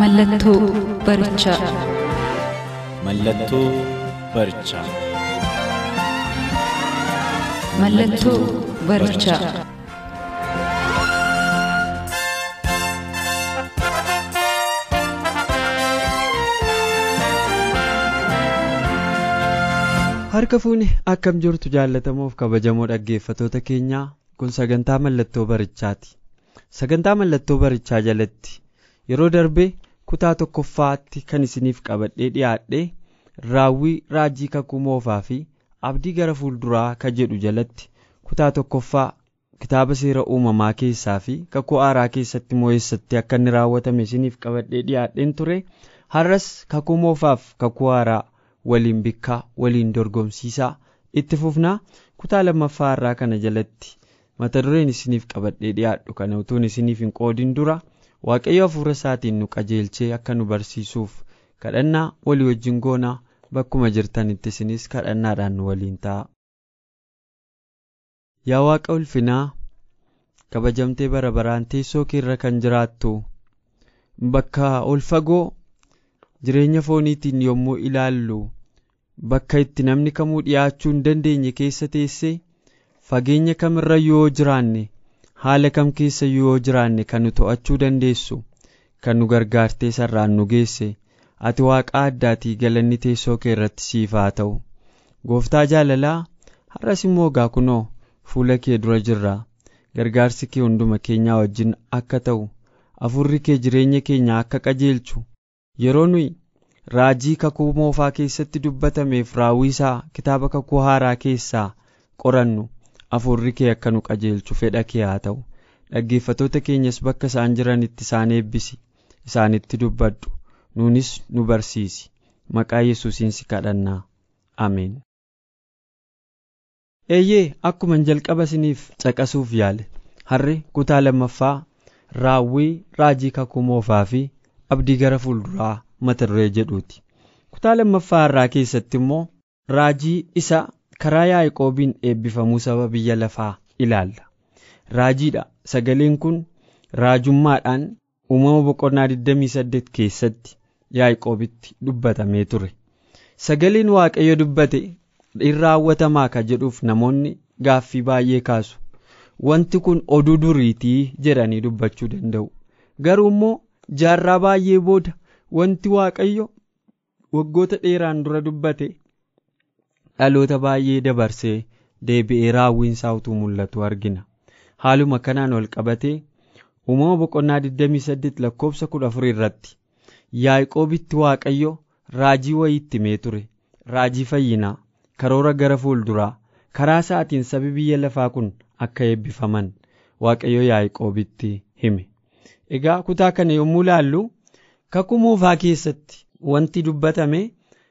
Mallattoo barichaa. Mallattoo barichaa. Mallattoo barichaa. Harka fuuni akkam jirtu jaallatamoof kabajamoo dhaggeeffatoota keenyaa kun sagantaa mallattoo barichaati. Sagantaa mallattoo barichaa jalatti yeroo darbe kutaa tokkoffaatti kan isiniif qabadhee dhiyaadhe raawwii raajii kakuu moofaa fi abdii gara fuulduraa ka jedhu jalatti kutaa tokkoffaa kitaaba seera uumamaa keessaa fi kakuu haaraa keessatti moo'eessatti akka inni raawwatame isiniif qabadhee dhiyaadheen ture. Har'as kakuu moofaaf kakuu haaraa waliin bikkaa waliin dorgomsiisaa itti fufnaa kutaa lammaffaa irraa kana jalatti mata dureen isiniif qabadhee dhiyaadhu. Kana utuun isiniif hin qoodin dura waaqayyo hafuura isaatiin nu qajeelchee akka nu barsiisuuf kadhannaa walii wajjin goonaa bakkuma jirtanitti isinis kadhannaadhaan nu waliin ta'a. Yaa Waaqa ulfinaa kabajamtee bara baraan teessoo keerra kan jiraattu bakka ol fagoo jireenya fooniitiin yommuu ilaallu bakka itti namni kamuu dhiyaachuu hin dandeenye keessa teessee fageenya kamirra yoo jiraanne haala kam keessa yoo jiraanne kan nu to'achuu dandeessu kan nu gargaartee sarraan nu geesse ati waaqa addaatii galanni teessoo kee irratti siif haa ta'u. Gooftaa jaalalaa har'as immoo gaa kunoo fuula kee dura jirra. Gargaarsi kee hunduma keenyaa wajjin akka ta'u hafuurri kee jireenya keenya akka qajeelchu. Yeroo nuyi raajii kakuu moofaa keessatti dubbatameef raawwiisaa kitaaba kakuu haaraa keessaa qorannu hafuurri kee akka nu qajeelchu fedha kee haa ta'u. Dhaggeeffatoota keenyas bakka isaan jiranitti isaan eebbisi isaanitti dubbadhu. Nuunis nu barsiisi. Maqaa yesuusiin si kadhannaa. Ameen. eeyyee akkuman jalqaba isiniif caqasuuf yaale. Har'i kutaa lammaffaa raawwii raajii kakuu moofaa fi abdii gara fuulduraa mata duree jedhuuti. Kutaa lammaffaa irraa keessatti immoo raajii isa karaa yaaqoobiin eebbifamuu saba biyya lafaa ilaalla. Raajiidha. Sagaleen kun raajummaadhaan uumama boqonnaa 28 keessatti yaaqoobitti dubbatamee ture. Sagaleen waaqayyo dubbate in raawwatamaa ka jedhuuf namoonni gaaffii baay'ee kaasu. Wanti kun oduu duriitii jedhanii dubbachuu danda'u. Garuu immoo jaarraa baay'ee booda wanti waaqayyo waggoota dheeraan dura dubbate dhaloota baay'ee dabarsee deebi'ee raawwiinsaa utuu mul'atu argina. Haaluma kanaan wal qabatee uumama boqonnaa 28 lakkoofsa 14 irratti yaaqoobitti waaqayyo raajii wayii itti himee ture. Raajii fayyinaa karoora gara fuulduraa karaa isaatiin sabi biyya lafaa kun akka eebbifaman waaqayyo yaaqoobitti hime. Egaa kutaa kana yommuu laallu kakuu moofaa keessatti wanti dubbatame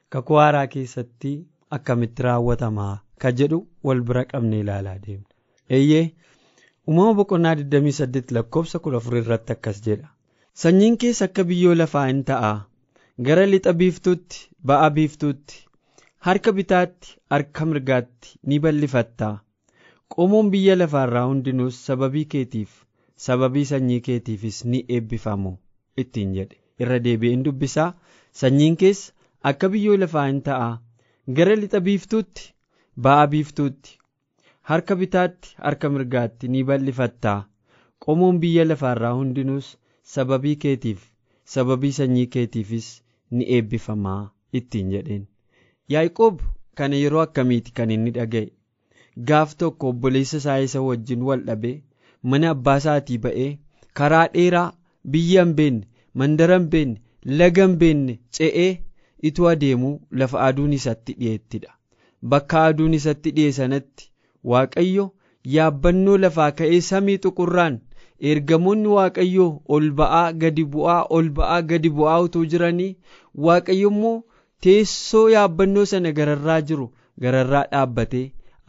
kakuu haaraa keessatti akkamitti raawwatamaa ka jedhu wal bira qabne ilaalaa deemna eeyyee uumama boqonnaa 28 lakkoofsa 14 irratti akkas jedha. Sanyiin keessa akka biyyoo lafaa hin ta'a. Gara lixa biiftuutti ba'a biiftuutti harka bitaatti harka mirgaatti ni bal'ifattaa qomoon biyya lafaarraa hundinuus sababii keetiif sababii sanyii keetiifis ni eebbifamu ittiin jedhe. Irra deebi'een dubbisaa sanyiin keessa akka biyyoo lafaa hin ta'a gara lixa biiftuutti ba'a biiftuutti harka bitaatti harka mirgaatti ni bal'ifattaa. Qomoon biyya lafaarraa hundinuus sababii keetiif sababii sanyii keetiifis ni eebbifamaa ittiin jedheen. Yaaqoob kana yeroo akkamiiti kan inni dhaga'e? Gaaf tokko obboleessa isaa isa wajjin wal dhabee mana abbaa isaatii ba'ee karaa dheeraa biyya hin beenne mandara hin beenne laga hin beenne ce'ee ituu adeemuu lafa aduun isatti dhi'eettidha bakka aduun isatti dhi'e sanatti waaqayyo yaabbannoo lafaa ka'ee samii xuqurraan ergamoonni waaqayyoo ol ba'aa gadi bu'aa ol ba'aa gadi bu'aa utuu jiranii waaqayyo immoo teessoo yaabbannoo sana gararraa jiru gararraa dhaabbatee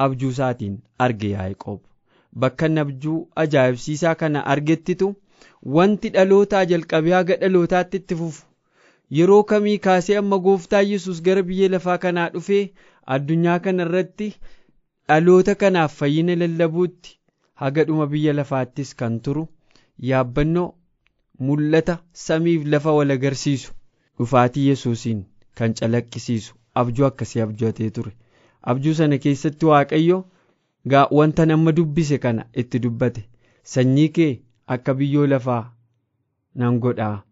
abjuu isaatiin arge yaa'qoob bakka abjuu ajaa'ibsiisaa kana argettitu wanti dhalootaa jalqabee haga dhalootaatti itti fufu yeroo kamii kaasee amma gooftaa yesus gara biyya lafaa kanaa dhufee addunyaa kana irratti dhaloota kanaaf fayyina lallabuutti haga dhuma biyya lafaattis kan turu yaabbannoo mul'ata samiif lafa wal agarsiisu. Dhufaatii yesuusiin kan calaqqisiisu. Abjuu akkasii abjatee ture. Abjuu sana keessatti waaqayyo wanta nama dubbise kana itti dubbate. Sanyii kee akka biyyoo lafaa nan godhaa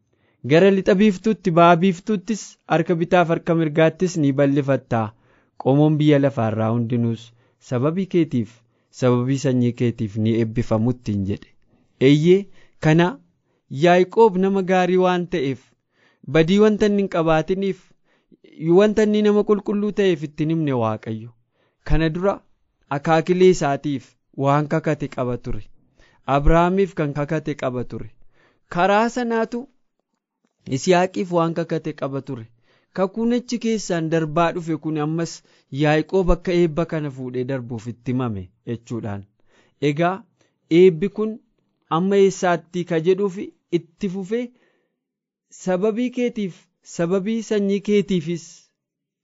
gara lixa biiftuutti ba'a biiftuuttis harka bitaaf harka mirgaattis ni bal'ifattaa qomoon biyya lafaarraa hundinuus sababii keetiif sababii sanyii keetiif ni eebbifamuttiin jedhe. Eeyyee kana yaaqoob nama gaarii waan ta'eef badii wanta hin qabaatiniif wanta inni nama qulqulluu ta'eef ittiin himne waaqayyo. Kana dura akaakilee isaatiif waan kakate qaba ture. Abrahaamiif kan kakate qaba ture. Karaa sanaatu isiyaaqiif waan kakate qaba ture. Kakuun achi keessaan darbaa dhufe kun ammas yaaqoob akka eebba kana fuudhee darbuuf itti himame jechuudhaan. Egaa eebbi kun amma eessaatti ka jedhuuf itti fufee sababii keetiif sababii sanyii keetiifis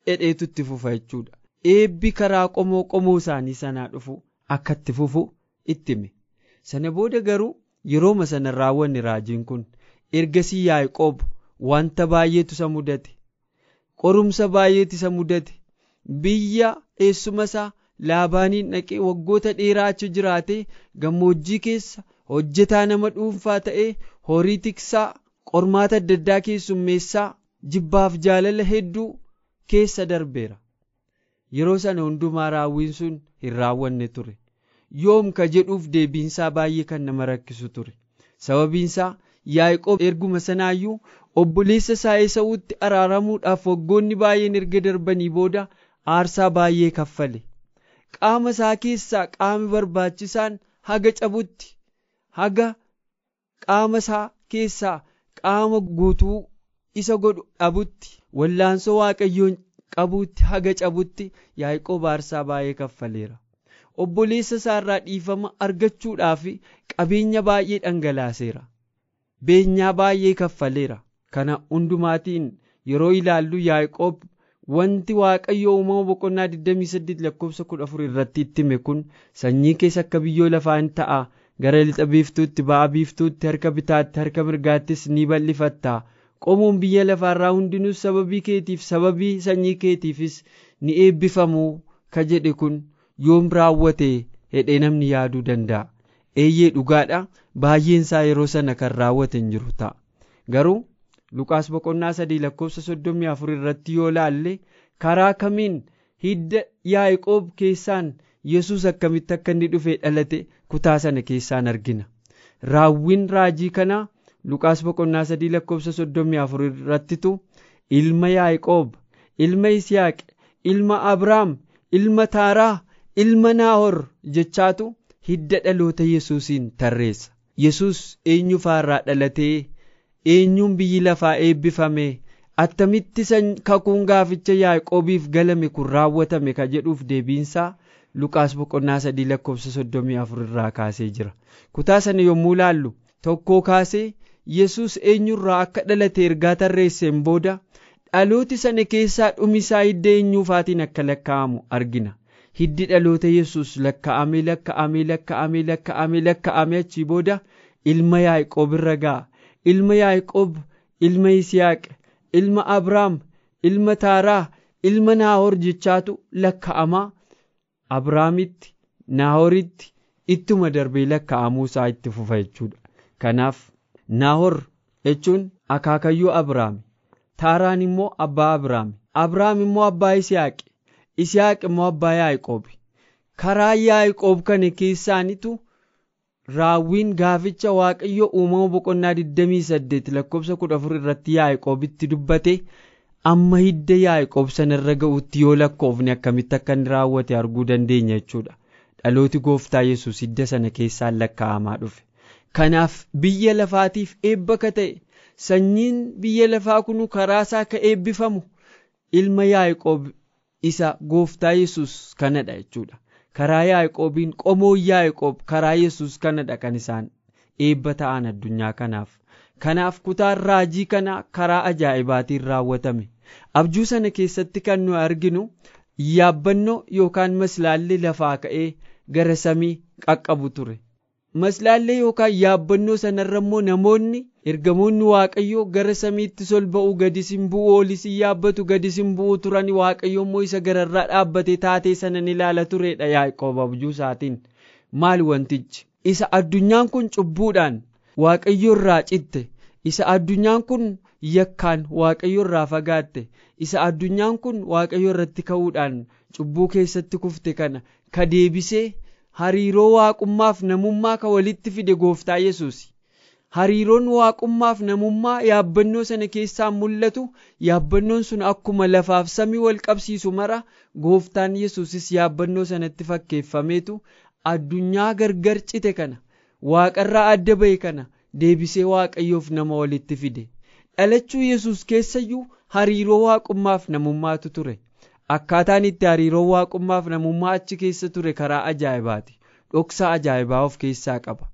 dhedheetu itti fufa jechuudha. Eebbi karaa qomoo qomoo isaanii sanaa dhufu akka itti fufu itti hime. Sana booda garuu yerooma sana raawwanne raajiin kun ergasii yaaqoob wanta baay'eetu isa mudate. Qorumsa baay'eetu isa mudate. Biyya eessuma isaa laabaaniin dhaqee waggoota dheeraa achi jiraatee gammoojjii keessa hojjetaa nama dhuunfaa ta'ee horii tiksaa qormaata adda addaa keessummeessaa jibbaaf jaalala hedduu keessa darbeera. Yeroo sana hundumaa raawwiin sun hin raawwanne ture. Yoom ka jedhuuf deebiinsaa baay'ee kan nama rakkisu ture. Sababiinsaa yaaqoob erguma sanaayyuu obboleessa isaa eesawutti araaramuudhaaf waggoonni baay'een erga darbanii booda aarsaa baay'ee kaffale. Qaama isaa keessaa qaami barbaachisaan haga cabutti haga qaama isaa keessaa qaama guutuu isa godhu dhabutti wallaansoo waaqayyoon qabuutti haga cabutti yaaqoob aarsaa baay'ee kaffaleera. Obboleessa isaa irraa dhiifama argachuudhaaf qabeenya baay'ee dhangalaaseera beenyaa baay'ee kaffaleera. Kana hundumaatiin yeroo ilaallu yaaqoob wanti waaqayyo uumama boqonnaa 28 lakkoofsa 14 irratti itti hime kun sanyii keessa akka biyyoo lafaa hin ta'a gara lixa biiftuutti ba'a biiftuutti harka bitaatti harka mirgaattis ni bal'ifattaa qomoon biyya lafaarraa hundinuus sababii keetiif sababii sanyii keetiifis ni eebbifamuu ka jedhe kun yoom raawwate hedhee namni yaaduu danda'a eeyyee dhugaadha. Baay'een isaa yeroo sana kan raawwate hin jiru ta'a. Garuu luqaas boqonnaa sadii lakkoofsa soddomii afur irratti yoo laalle karaa kamiin hidda yaaqoob keessaan yesus akkamitti akka inni dhufee dhalate kutaa sana keessaan argina? Raawwiin raajii kanaa luqaas boqonnaa sadii lakkoofsa soddomii afur irrattitu ilma yaaqoob ilma isiyaaq ilma abrahaam ilma taaraa ilma naahor jechaatu hidda dhaloota yesuusiin tarreessa. Yesus eenyu faarraa dhalatee eenyuun biyyi lafaa eebbifame attamitti kakuun gaaficha yaaqoobiif galame kun raawwatame ka jedhuuf deebiinsaa luqaas boqonnaa sadii lakkoofsa soddomii afur irraa kaasee jira. Kutaa sana yommuu laallu tokkoo kaasee yesus eenyurraa akka dhalate ergaa tarreesseen booda dhalooti sana keessaa dhumisaa hidda eenyuufaatiin akka lakkaa'amu argina hiddi dhaloota yesus lakkaa'amee lakkaa'amee lakkaa'amee lakkaa'amee lakkaa'amee achii booda ilma yaaqoob irra ga'a. Ilma yaaqoob ilma yisihaaq ilma abrahaam ilma taaraa ilma naahoor jechaatu lakkaa'amaa abrahaamitti naahoritti ittuma darbee lakkaa'amuu isaa itti fufa jechuudha. Kanaaf naahor jechuun akaakayyuu abrahaami taaraan immoo abbaa abrahaami abrahaam immoo abbaa yisihaaqi yisihaaq immoo abbaa yaaqoobi karaa yaaqoob kana keessaanitu raawwiin gaaficha waaqayyo uumama boqonnaa 28 lakkoofsa 14 irratti yaaqoobitti dubbate. Amma hidda yaaqoob sanarra ga'utti yoo lakkoofne akkamitti akka inni raawwate arguu dandeenya jechuudha. Dhalooti gooftaa yesus hidda sana keessaan lakkaa'amaa dhufe. Kanaaf biyya lafaatiif eebba ka ta'e sanyiin biyya lafaa kunu karaa isaa ka eebbifamu. Ilma yaaqoob isa gooftaa yesus kanadha jechuudha. Karaa yaaqoobiin qomoon yaaqoob karaa yesus kanadha kan isaan eebba ta'an addunyaa kanaaf. Kanaaf kutaan raajii kana karaa ajaa'ibaatiin raawwatame. Abjuu sana keessatti kan nu arginu yaabbannoo yookaan maslaallee lafaa ka'ee gara samii qaqqabu ture maslaallee yookaan yaabbannoo sanarra immoo namoonni ergamoonni waaqayyoo gara samiitti sol ba'u bu'u olis hin yaabbatu gadis hin bu'u turan waaqayyo immoo isa gararraa dhaabbate taatee sana ni ilaala turedha yaaqoob abjuu isaatiin. Maal wantichi? Isa addunyaan kun cubbuudhaan waaqayyo irraa citte. Isa addunyaan kun yakkaan waaqayyo irraa fagaatte. Isa addunyaan kun waaqayyo irratti ka'uudhaan cubbuu keessatti kufte kana. Ka deebisee hariiroo waaqummaaf namummaa ka walitti fide gooftaa yesus hariiroon waaqummaaf namummaa yaabbannoo sana keessaa mul'atu yaabbannoon sun akkuma lafaaf samii wal qabsiisu mara gooftaan yesusis yaabbannoo sanatti fakkeeffameetu addunyaa gargar cite kana waaqarraa adda ba'e kana deebisee waaqayyoof nama walitti fide. Dhalachuu yesus keessayyuu hariiroo waaqummaaf namummaatu ture akkaataan itti hariiroo waaqummaaf namummaa achi keessa ture karaa ajaa'ibaati. Dhoksaa ajaa'ibaa of keessaa qaba.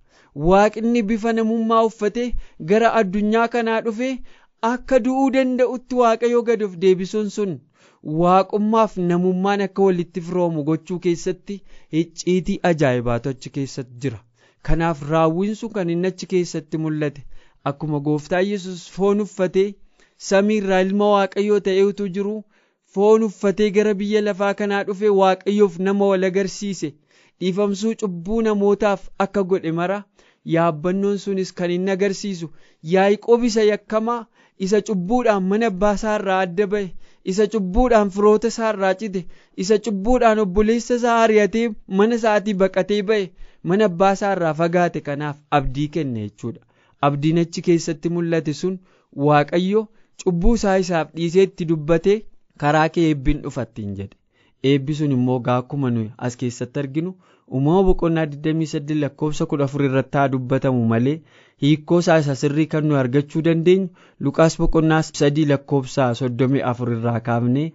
Waaqni bifa namummaa uffatee gara addunyaa kanaa dhufee akka du'uu danda'utti waaqayyo gad of deebisuun sun waaqummaaf namummaan akka walitti firoomu gochuu keessatti icciitii ajaa'ibaatu achi keessatti jira. Kanaaf raawwiin sun kan inni achi keessatti mul'ate akkuma gooftaa yesus foon uffatee samiirraa ilma waaqayyoo ta'ee utuu jiru foon uffatee gara biyya lafaa kanaa dhufe waaqayyoof nama wal agarsiise. Dhiifamsuu cubbuu namootaaf akka godhe mara. Yaabbannoon sunis kan inni agarsiisu. Yaaqoob isa yakkamaa isa cubbuudhaan mana abbaa isaarraa adda ba'e isa cubbuudhaan firoota isaarraa cite isa cubbuudhaan obboleessa isaa ari'atee mana isaatii baqatee ba'e mana abbaa isaarraa fagaate kanaaf abdii kenne jechuudha. Abdiin achi keessatti mul'ate sun waaqayyo cubbuu isaa isaaf dhiisee itti dubbatee karaa kee eebbiin dhufattiin jedhe eebbi sun immoo akkuma nuyi as keessatti arginu uumama boqonnaa 28 lakkoofsa 14 irratti haa dubbatamu malee hiikoo isaa isa sirrii kan nuyi argachuu dandeenyu luqaas boqonnaa 3 lakkoofsa 34 irraa kaafnee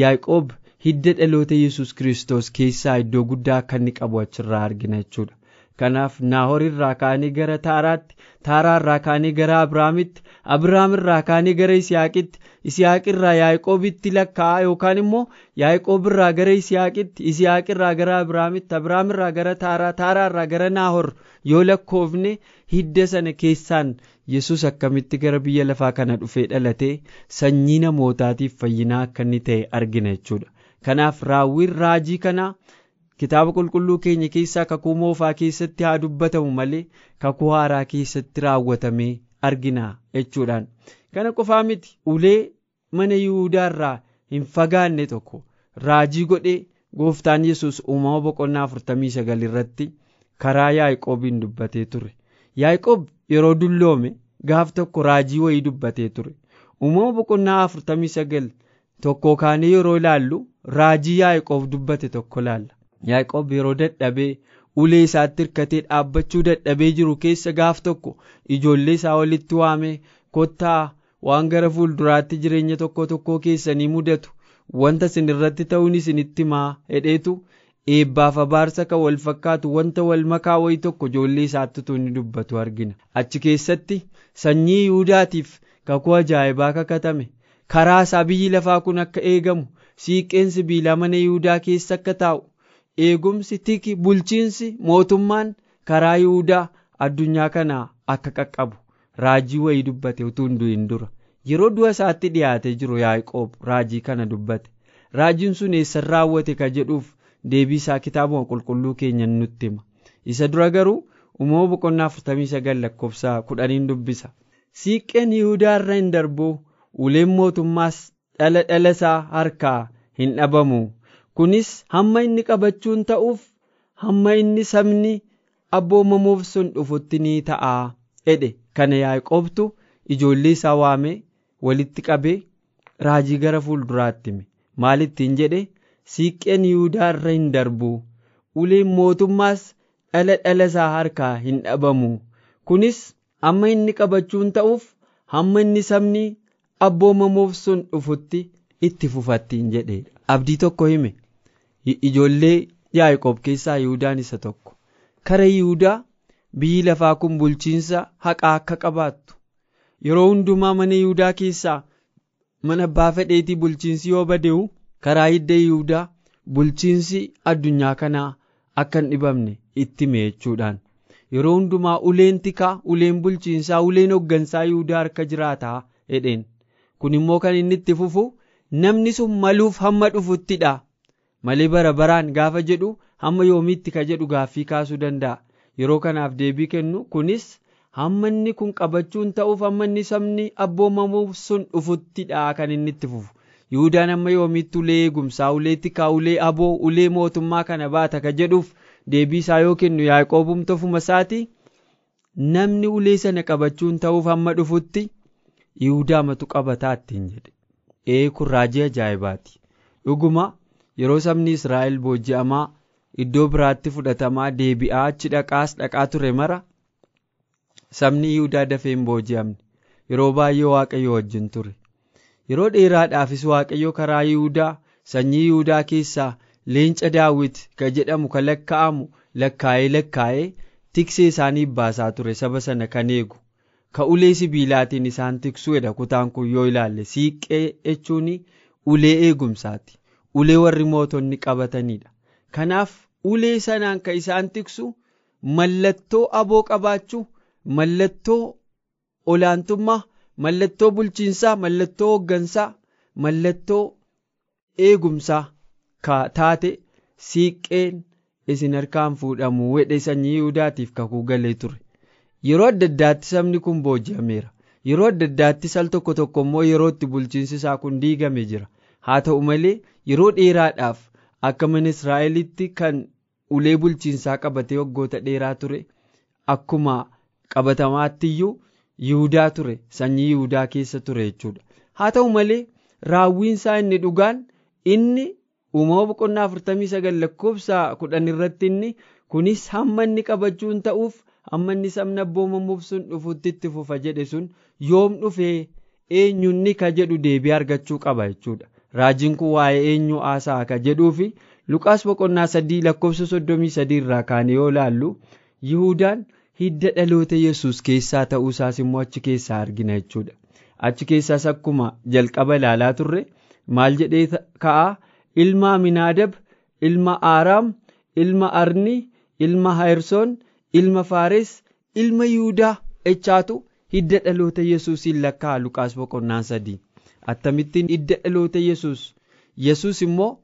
yaaqoob hidda dhaloota yesus kiristoos keessaa iddoo guddaa akka inni qabu achirraa argina jechuudha. Kanaaf naahoor irraa kaanee gara taaraatti taaraa irraa kaanee gara abrahaamitti abrahaam irraa kaanee gara isiyaaqitti isiyaaq irraa yaaqoobitti lakkaa'a yookaan immoo yaaqoob irraa gara isiyaaqitti isiyaaq irraa gara abrahaamitti abrahaam irraa gara taaraa taaraa irraa gara naahoor yoo lakkoofne hidda sana keessaan yesus akkamitti gara biyya lafaa kana dhufee dhalatee sanyii namootaatiif fayyinaa akka inni ta'e argina jechuudha kanaaf raawwiin raajii kanaa. Kitaaba qulqulluu keenya keessaa kakuu moofaa keessatti haa dubbatamu malee kakuu haaraa keessatti raawwatamee argina jechuudhaan. Kana qofaa miti ulee mana yihudaarraa hin fagaanne tokko raajii godhee gooftaan yesus uumama boqonnaa 49 irratti karaa yaaqoobiin dubbatee ture. Yaaqoob yeroo dulloome gaaf tokko raajii wayii dubbatee ture. Uumama boqonnaa 49 tokko kaanee yeroo ilaallu raajii yaaqoob dubbate tokko ilaalla. Yaaqoob yeroo dadhabee ulee isaatti hirkatee dhaabbachuu dadhabee jiru keessa gaaf tokko ijoollee isaa walitti waamee kottaa waan gara fuulduraatti jireenya tokko tokkoo keessanii mudatu wanta isin irratti ta'uun isinitti himaa hedheetu eebbaaf abaarsa kan wal fakkaatu wanta wal makaa wayii tokko ijoollee isaatti utuu inni dubbatu argina achi keessatti sanyii yihudaatiif kakuu ajaa'ibaa kakatame karaa isaa biyyi lafaa kun akka eegamu siiqqeen sibiilaa mana yihudaa keessa akka taa'u. Eegumsi tiki bulchiinsi mootummaan karaa yihudaa addunyaa kanaa akka qaqqabu raajii wayii dubbate utuu hin du'in dura. Yeroo du'a isaatti dhiyaatee jiru yaaqoob raajii kana dubbate. Raajiin sun eessan raawwate ka jedhuuf deebii isaa kitaabuma qulqulluu keenya nutti hima. Isa dura garuu uumama boqonnaa 49 lakkoofsa kudhaniin dubbisa. Siiqqeen yihudaa irra hin darbu uleen mootummaas dhala dhala isaa harkaa hin dhabamu. Kunis hamma inni qabachuun ta'uuf hamma inni sabni abboomamuuf sun dhufutti ni ta'a jedhe. Kana yaaqoobtu ijoollee isaa waamee walitti qabee raajii gara fuulduraatti hime. Maalittiin jedhe? Siiqqeen yihudaa irra hin darbu. Uleen mootummaas dhala dhala isaa harkaa hin dhabamu. Kunis amma inni qabachuun ta'uuf hamma inni sabni abboomamuuf sun dhufutti itti fufattiin jedheedha. Abdii tokko hime ijoollee Yaaqoob keessaa Yihuudaan isa tokko. Kara Yihudaa biyyi lafaa kun bulchiinsa haqaa akka qabaattu yeroo hundumaa mana Yihudaa keessaa mana abbaa fedheetii bulchiinsi yoo bade'u karaa hidda Yihudaa bulchiinsi addunyaa kanaa akka hin dhibamne itti hime jechuudhaan. Yeroo hundumaa uleen tikaa, uleen bulchiinsaa, uleen hoggansaa Yihudaa harka jiraataa jedheen. Kun immoo kan inni itti fufu namni sun maluuf hamma dhufuttidha. Malee bara baraan gaafa jedhu hamma yoomiitti ka jedhu gaaffii kaasuu danda'a. Yeroo kanaaf deebii kennu kunis hamma inni kun qabachuun ta'uuf hamma inni sabni abboomamuuf sun dhufuttidha kan inni itti fufu. Yihuudaan amma yoomiitti ulee eegumsaa, ulee tikaa, ulee aboo, ulee mootummaa kana baata ka jedhuuf deebii isaa yoo kennu Yaaqoobumti ofuma isaati namni ulee sana qabachuun ta'uuf hamma dhufutti Yihudaa matu qabataa ittiin jedhe. Ee kun raajii ajaa'ibaati. Dhuguma yeroo sabni Israa'el booji'amaa iddoo biraatti fudhatamaa deebi'aa achi dhaqaas dhaqaa ture mara sabni Yihudaa dafee hin booji'amne yeroo baay'ee Waaqayyo wajjin ture. Yeroo dheeraadhaafis Waaqayyo karaa Yihudaa sanyii Yihudaa keessaa leenca daawwit ka jedhamu ka lakkaa'amu lakkaa'ee lakkaa'ee tiksee isaaniif baasaa ture saba sana kan eegu. Ka ulee sibiilaatiin isaan tiksuudha kutaan kun yoo ilaalle siiqqee jechuun ulee eegumsaati. Ulee warri mootonni qabatanidha. Kanaaf ulee sanaan kan isaan tiksu mallattoo aboo qabaachuu, mallattoo olaantummaa, mallattoo bulchiinsaa, mallattoo hooggansaa, mallattoo eegumsaa ka taate siiqqeen isin harkaan fuudhamu wedhe sanyii Yihudaatiif kakuu galee ture. Yeroo adda addaatti sabni kun booji'ameera. Yeroo adda addaatti al tokko tokko immoo yeroo itti bulchiinsi isaa kun diigame jira. Haa ta'u malee yeroo dheeraadhaaf akka mana Israa'elitti kan ulee bulchiinsaa qabatee waggoota dheeraa ture akkuma qabatamaattiyyuu Yihudaa ture sanyii Yihudaa keessa ture jechuudha. Haa ta'u malee raawwiin isaa inni dhugaan inni uumama boqonnaa afurtamii sagal lakkoofsa kudhan irratti inni kunis hamma inni qabachuun ta'uuf hamma inni sabni abboomamuuf sun dhufutti itti fufa jedhe sun yoom dhufee eenyunni ka jedhu deebii argachuu qaba jechuudha. Raajiin kun waa'ee eenyu haasa'a ka jedhuu fi Luqaas boqonnaa sadii lakkoofsa soddomii sadii irraa kaane yoo laallu Yihudaan hidda dhaloota Yesuus keessaa ta'uu isaas immoo achi keessaa argina jechuudha. Achi keessaas akkuma jalqaba ilaalaa turre maal jedhee ka'a ilma Aminaadab, ilma Aaraam, ilma Arni, ilma Hayersoon, ilma Faares, ilma Yihudaa echaatu hidda dhaloota Yesuusiin lakkaa'a Luqaas boqonnaan sadii. Akkamittiin hidda dhaloota Yesuus? Yesuus immoo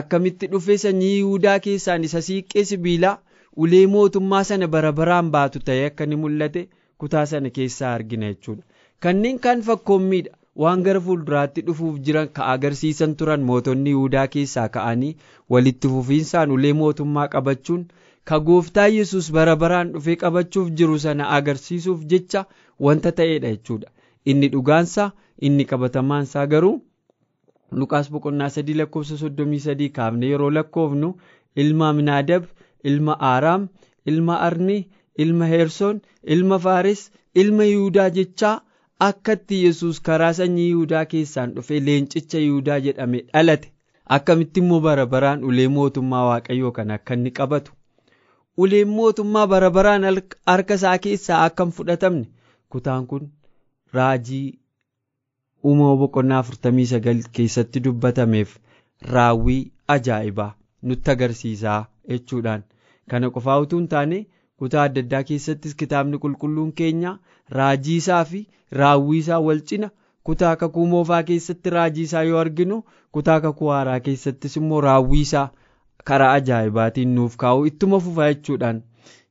akkamitti dhufee sanyii Yihudaa keessaan isa siiqqee sibiilaa ulee mootummaa sana bara baraan baatu ta'ee akka inni mul'ate kutaa sana keessaa argina jechuudha. Kanneen kaan fakkoommiidha. Waan gara fuulduraatti dhufuuf jiran ka agarsiisan turan mootonni Yihudaa keessaa ka'anii walitti fufiinsaan ulee mootummaa qabachuun ka gooftaa Yesuus bara baraan dhufee qabachuuf jiru sana agarsiisuuf jecha wanta ta'edha jechuudha. Inni dhugaansaa inni qabatamaansaa garuu Luqaas boqonnaa sadii lakkoofsa soddomii sadii kaafne yeroo lakkoofnu ilma Aminaadab, ilma Aaraam, ilma Arni, ilma Heersoon, ilma Faares, ilma Yihudaa jechaa akkatti Yesuus karaa sanyii Yihudaa keessaan dhufe leencicha Yihudaa jedhame dhalate akkamitti immoo bara baraan ulee mootummaa Waaqayyoo kan akka inni qabatu. Uleen mootummaa bara baraan harka isaa keessaa akka hin fudhatamne kutaan kun raajii uumama boqonnaa afurtamii sagal keessatti dubbatameef raawwii ajaa'ibaa nutti agarsiisaa jechuudhaan. Kana qofaa utuu hin taane kutaa adda addaa keessattis kitaabni qulqulluun keenya raajii isaa fi raawwii isaa wal cina. Kutaa kakuu moofaa keessatti raajii isaa yoo arginu kutaa kakuu haaraa keessattis immoo raawwii isaa karaa ajaa'ibaatiin nuuf kaa'u ittuma fufa jechuudhaan.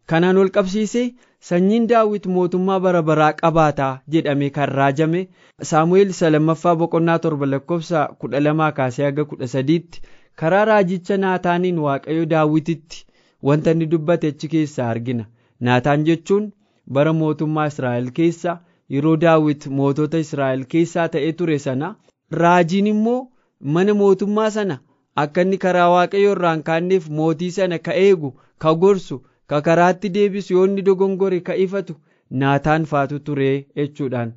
Kanaan wal qabsiisee sanyiin daawit mootummaa bara baraa qabaataa jedhame kan raajame saamu'eel isa lammaffaa boqonnaa torba lakkoofsa kudha lamaa kaasee haga kudha sadiitti karaa raajicha naataaniin waaqayyo daawititti wanta inni dubbate achi keessaa argina. Naataan jechuun bara mootummaa israa'el keessa yeroo daawit mootota israa'el keessaa ta'ee ture sana raajiin immoo mana mootummaa sana akka inni karaa waaqayyoo irraan kaanneef mootii sana ka eegu ka gorsu ka karaatti deebisu yoo inni dogongore ka ifatu naataan faatu ture jechuudhaan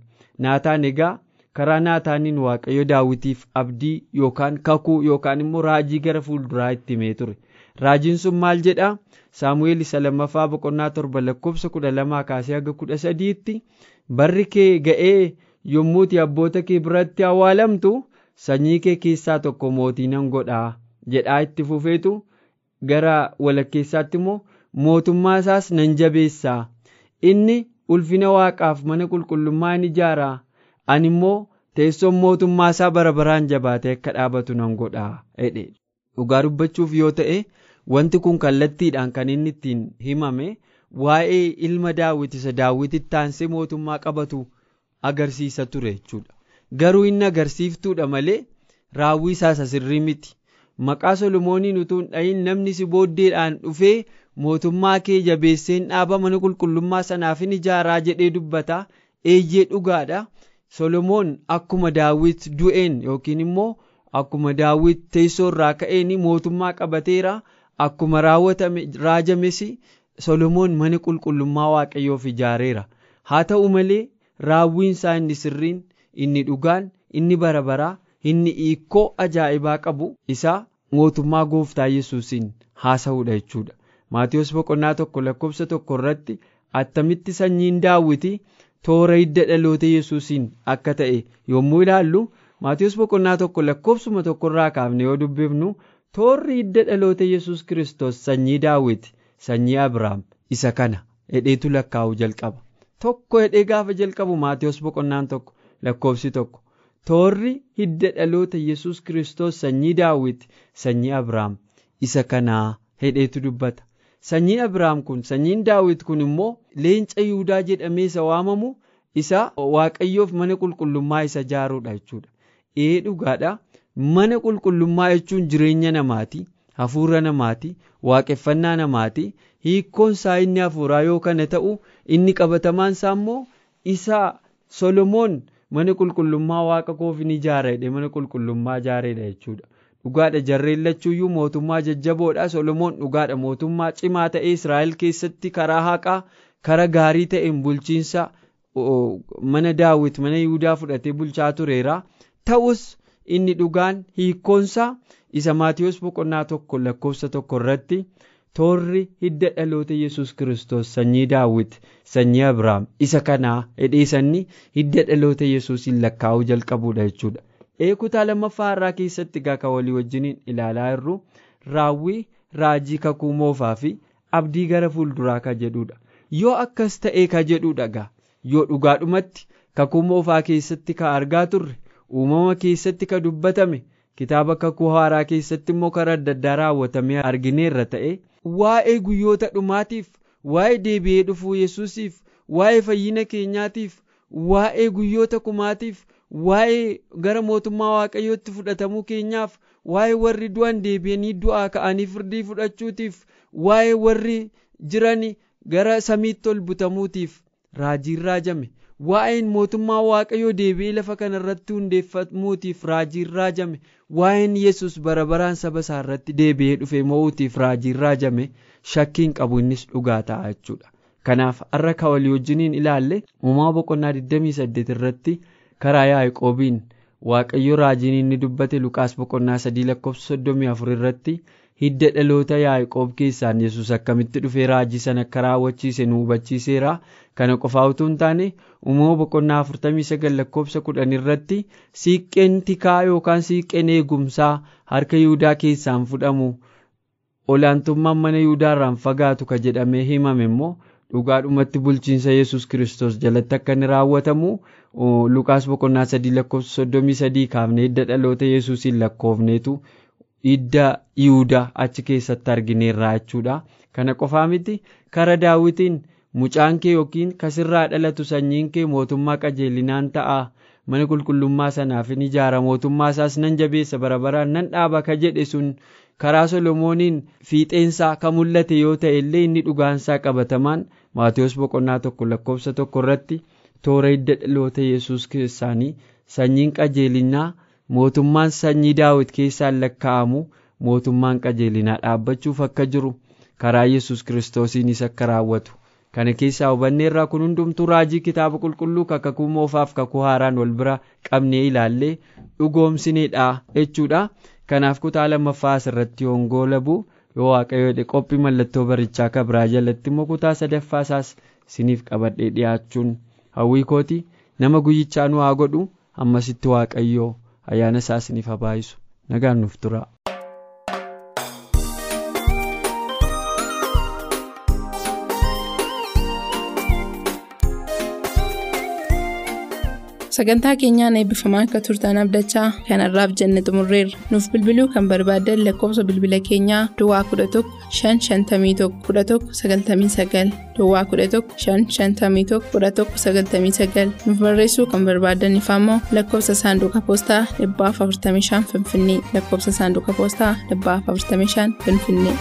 naataan egaa karaa naataaniin waaqayyo daawitiif abdii yookaan kakuu yookaan immoo raajii gara fuulduraa itti himee ture. Raajiin sun maal jedha saamu'eel isa lammaffaa boqonnaa torba lakkoofsa kudha lamaa kaasee haga kudha sadiitti barri kee ga'ee yommuuti abboota kee biratti awwaalamtu sanyii kee keessaa tokko mootii nan godhaa jedhaa itti fufeetu gara walakkeessaatti immoo mootummaa isaas nan jabeessaa. Inni ulfina waaqaaf mana qulqullummaa ni ijaaraa ani immoo teessoon mootummaa isaa bara baraan jabaatee akka dhaabatu nan godhaa jedhe. Dhugaa dubbachuuf yoo ta'e wanti kun kallattiidhaan kan inni ittiin himame waa'ee ilma daawit isa daawititti aansee mootummaa qabatu agarsiisa ture jechuudha. Garuu inni agarsiiftuudha malee raawwii isaas sirrii miti maqaa solomooniin utuu hin dhayin namni si booddeedhaan dhufee mootummaa kee jabeesseen dhaaba mana qulqullummaa sanaafin ijaaraa jedhee dubbata. Eeyyee dhugaadha. Solomoon akkuma daawit du'een yookiin immoo akkuma daawit teessoo irraa ka'een mootummaa qabateera. Akkuma raawwatame raajames solomoon mana qulqullummaa waaqayyoof ijaareera. Haa ta'u malee raawwiin isaa inni sirriin inni dhugaan inni bara baraa inni hiikoo ajaa'ibaa qabu isaa mootummaa gooftaa yesuusiin haasa'uudha jechuudha. Maatiyoos boqonnaa tokko lakkoofsa tokko irratti attamitti sanyiin daawiti toora hidda dhaloota yesuusiin akka ta'e yommuu ilaallu maatiyoos boqonnaa tokko lakkoofsuma tokkorraa kaafne yoo dubbifnu toorri hidda dhaloota yesus kiristoos sanyii daawiti sanyii abrahaam isa kana hedheetu lakkaa'u jalqaba. Tokko hedhee gaafa jalqabu maatiyoos boqonnaan tokko lakkoofsi tokko toorri hidda dhaloota yesus kiristoos sanyii daawit sanyii abrahaam. Isa kanaa hedheetu dubbata. Sanyiin abrahaam kun sanyiin daawit kun immoo leenca yihudaa jedhamee isa waamamu isa waaqayyoof mana qulqullummaa isa ijaaruudha jechuudha. Ee dhugaadha mana qulqullummaa jechuun jireenya namaati hafuura namaati waaqeffannaa namaati hiikkoon isaa inni hafuuraa yoo kana ta'u inni qabatamaan isaa immoo isa solomoon mana qulqullummaa waaqa koof ni ijaara jedhe mana qulqullummaa ijaareedha jechuudha. Dhugaadha jarreen lachuuyyuu mootummaa jajjaboodha solomoon dhugaadha mootummaa cimaa ta'e israa'el keessatti karaa haqaa kara gaarii ta'een bulchiinsa mana daawit mana yihudaa fudhatee bulchaa tureera. Ta'us inni dhugaan hiikkoonsaa isa maatiyoos boqonnaa tokko lakkoofsa tokko irratti toorri hidda dhaloota yesus kiristoos sanyii daawit sanyii abrahaam isa kanaa hedheessanni hidda dhaloota yesuusiin lakkaa'uu jalqabuudha jechuudha. Eekutaa lammaffaa irraa keessatti gaa kan walii wajjiniin ilaalaa jirru raawwii raajii kakuu moofaa fi abdii gara fuulduraa ka jedhudha yoo akkas ta'ee ka jedhudha gaa. Yoo dhugaadhumatti kakuu moofaa keessatti ka argaa turre uumama keessatti ka dubbatame kitaaba kakuu haaraa keessatti immoo karaa adda addaa raawwatamee argineerra ta'e waa'ee guyyoota dhumaatiif waa'ee deebi'ee dhufuu yesuusiif waa'ee fayyina keenyaatiif waa'ee guyyoota kumaatiif waa'ee gara mootummaa waaqayyootti fudhatamuu keenyaaf waa'ee warri du'an deebi'anii du'aa ka'anii firdii fudhachuutiif waa'ee warri jiran gara samiitti ol butamuutiif raajiin raajame waa'een mootummaa waaqayyoo deebi'ee lafa kana irratti hundeeffamuutiif raajiin raajame waa'een yesus bara baraan saba isaa irratti deebi'ee dhufe mo'uutiif raajiin raajame shakkiin qabu innis dhugaa ta'a jechuudha. Kanaaf har'a ka walii wajjiniin ilaalle uumaa boqonnaa 28 irratti karaa yaaqoobiin waaqayyo raajiin inni dubbate luqaas boqonnaa 3 lakkoofsa 34 irratti hidda dhaloota yaaqoob keessaan yesus akkamitti dhufee raajii sana akka raawwachiise nu hubachiiseera? Kana qofaa utuu hin taane uumama boqonnaa 49 lakkoofsa 10 irratti siiqqeen tikaa yookaan siiqqeen eegumsaa harka yihudaa keessaan fudhamu olaantummaan mana yihudaarraan fagaatu ka jedhamee himame immoo dhugaadhumatti bulchiinsa yesus kiristoos jalatti akka inni raawwatamu lukaas boqonnaa sadii lakkoofsa soddomii sadii kaafnee hidda dhaloota yesuusiin lakkoofneetu hidda yihudaa achi keessatti argineerraa jechuudha. Kana qofaa miti kara daawwitiin mucaan kee yookiin kasirraa dhalatu sanyiin kee mootummaa qajeelinaan ta'a. Mana qulqullummaa sanaaf in ijaara. Mootummaa isaas nan jabeessa bara baraan nan dhaaba ka jedhe sun karaa solomooniin fiixeensaa ka mul'ate yoo ta'e illee inni dhugaansaa qabatamaan maatiyoos boqonnaa tokko lakkoofsa tokko irratti toora hidda dhaloota yesus keessaanii sanyiin qajeelinaa mootummaan sanyii daawit keessaan lakkaa'amu mootummaan qajeelinaa dhaabbachuuf akka jiru karaa yesus kiristoosiinis akka raawwatu. Kana keessaa hubanneerraa kun hundumtuu raajii kitaaba qulqulluu kakakuu moofaaf kakuu haaraan wal bira qabnee ilaallee dhugoomsineedha jechuudha. Kanaaf kutaa lammaffaa asirratti hongoo labu yoo waaqayyoodhe qophii mallattoo barichaa kabraa jalatti immoo kutaa sadaffaa isaas isiniif qabadhee dhiyaachuun hawwii kooti. Nama guyyichaa nu haa godhu ammasitti waaqayyoo ayyaana isaa isiniif haa baayisu nagaan nuuf tura. Sagantaa keenyaan eebbifamaa akka turtan abdachaa kanarraaf jenne xumurreerra. Nuuf bilbiluu kan barbaadan lakkoofsa bilbila keenyaa duwwaa 11 551 11 99 duwwaa 11 551 11 99 nuuf barreessuu kan barbaadan ammoo lakkoofsa saanduqa poostaa 455 finfinnee. Lakkoofsa saanduqa poostaa 455 finfinnee.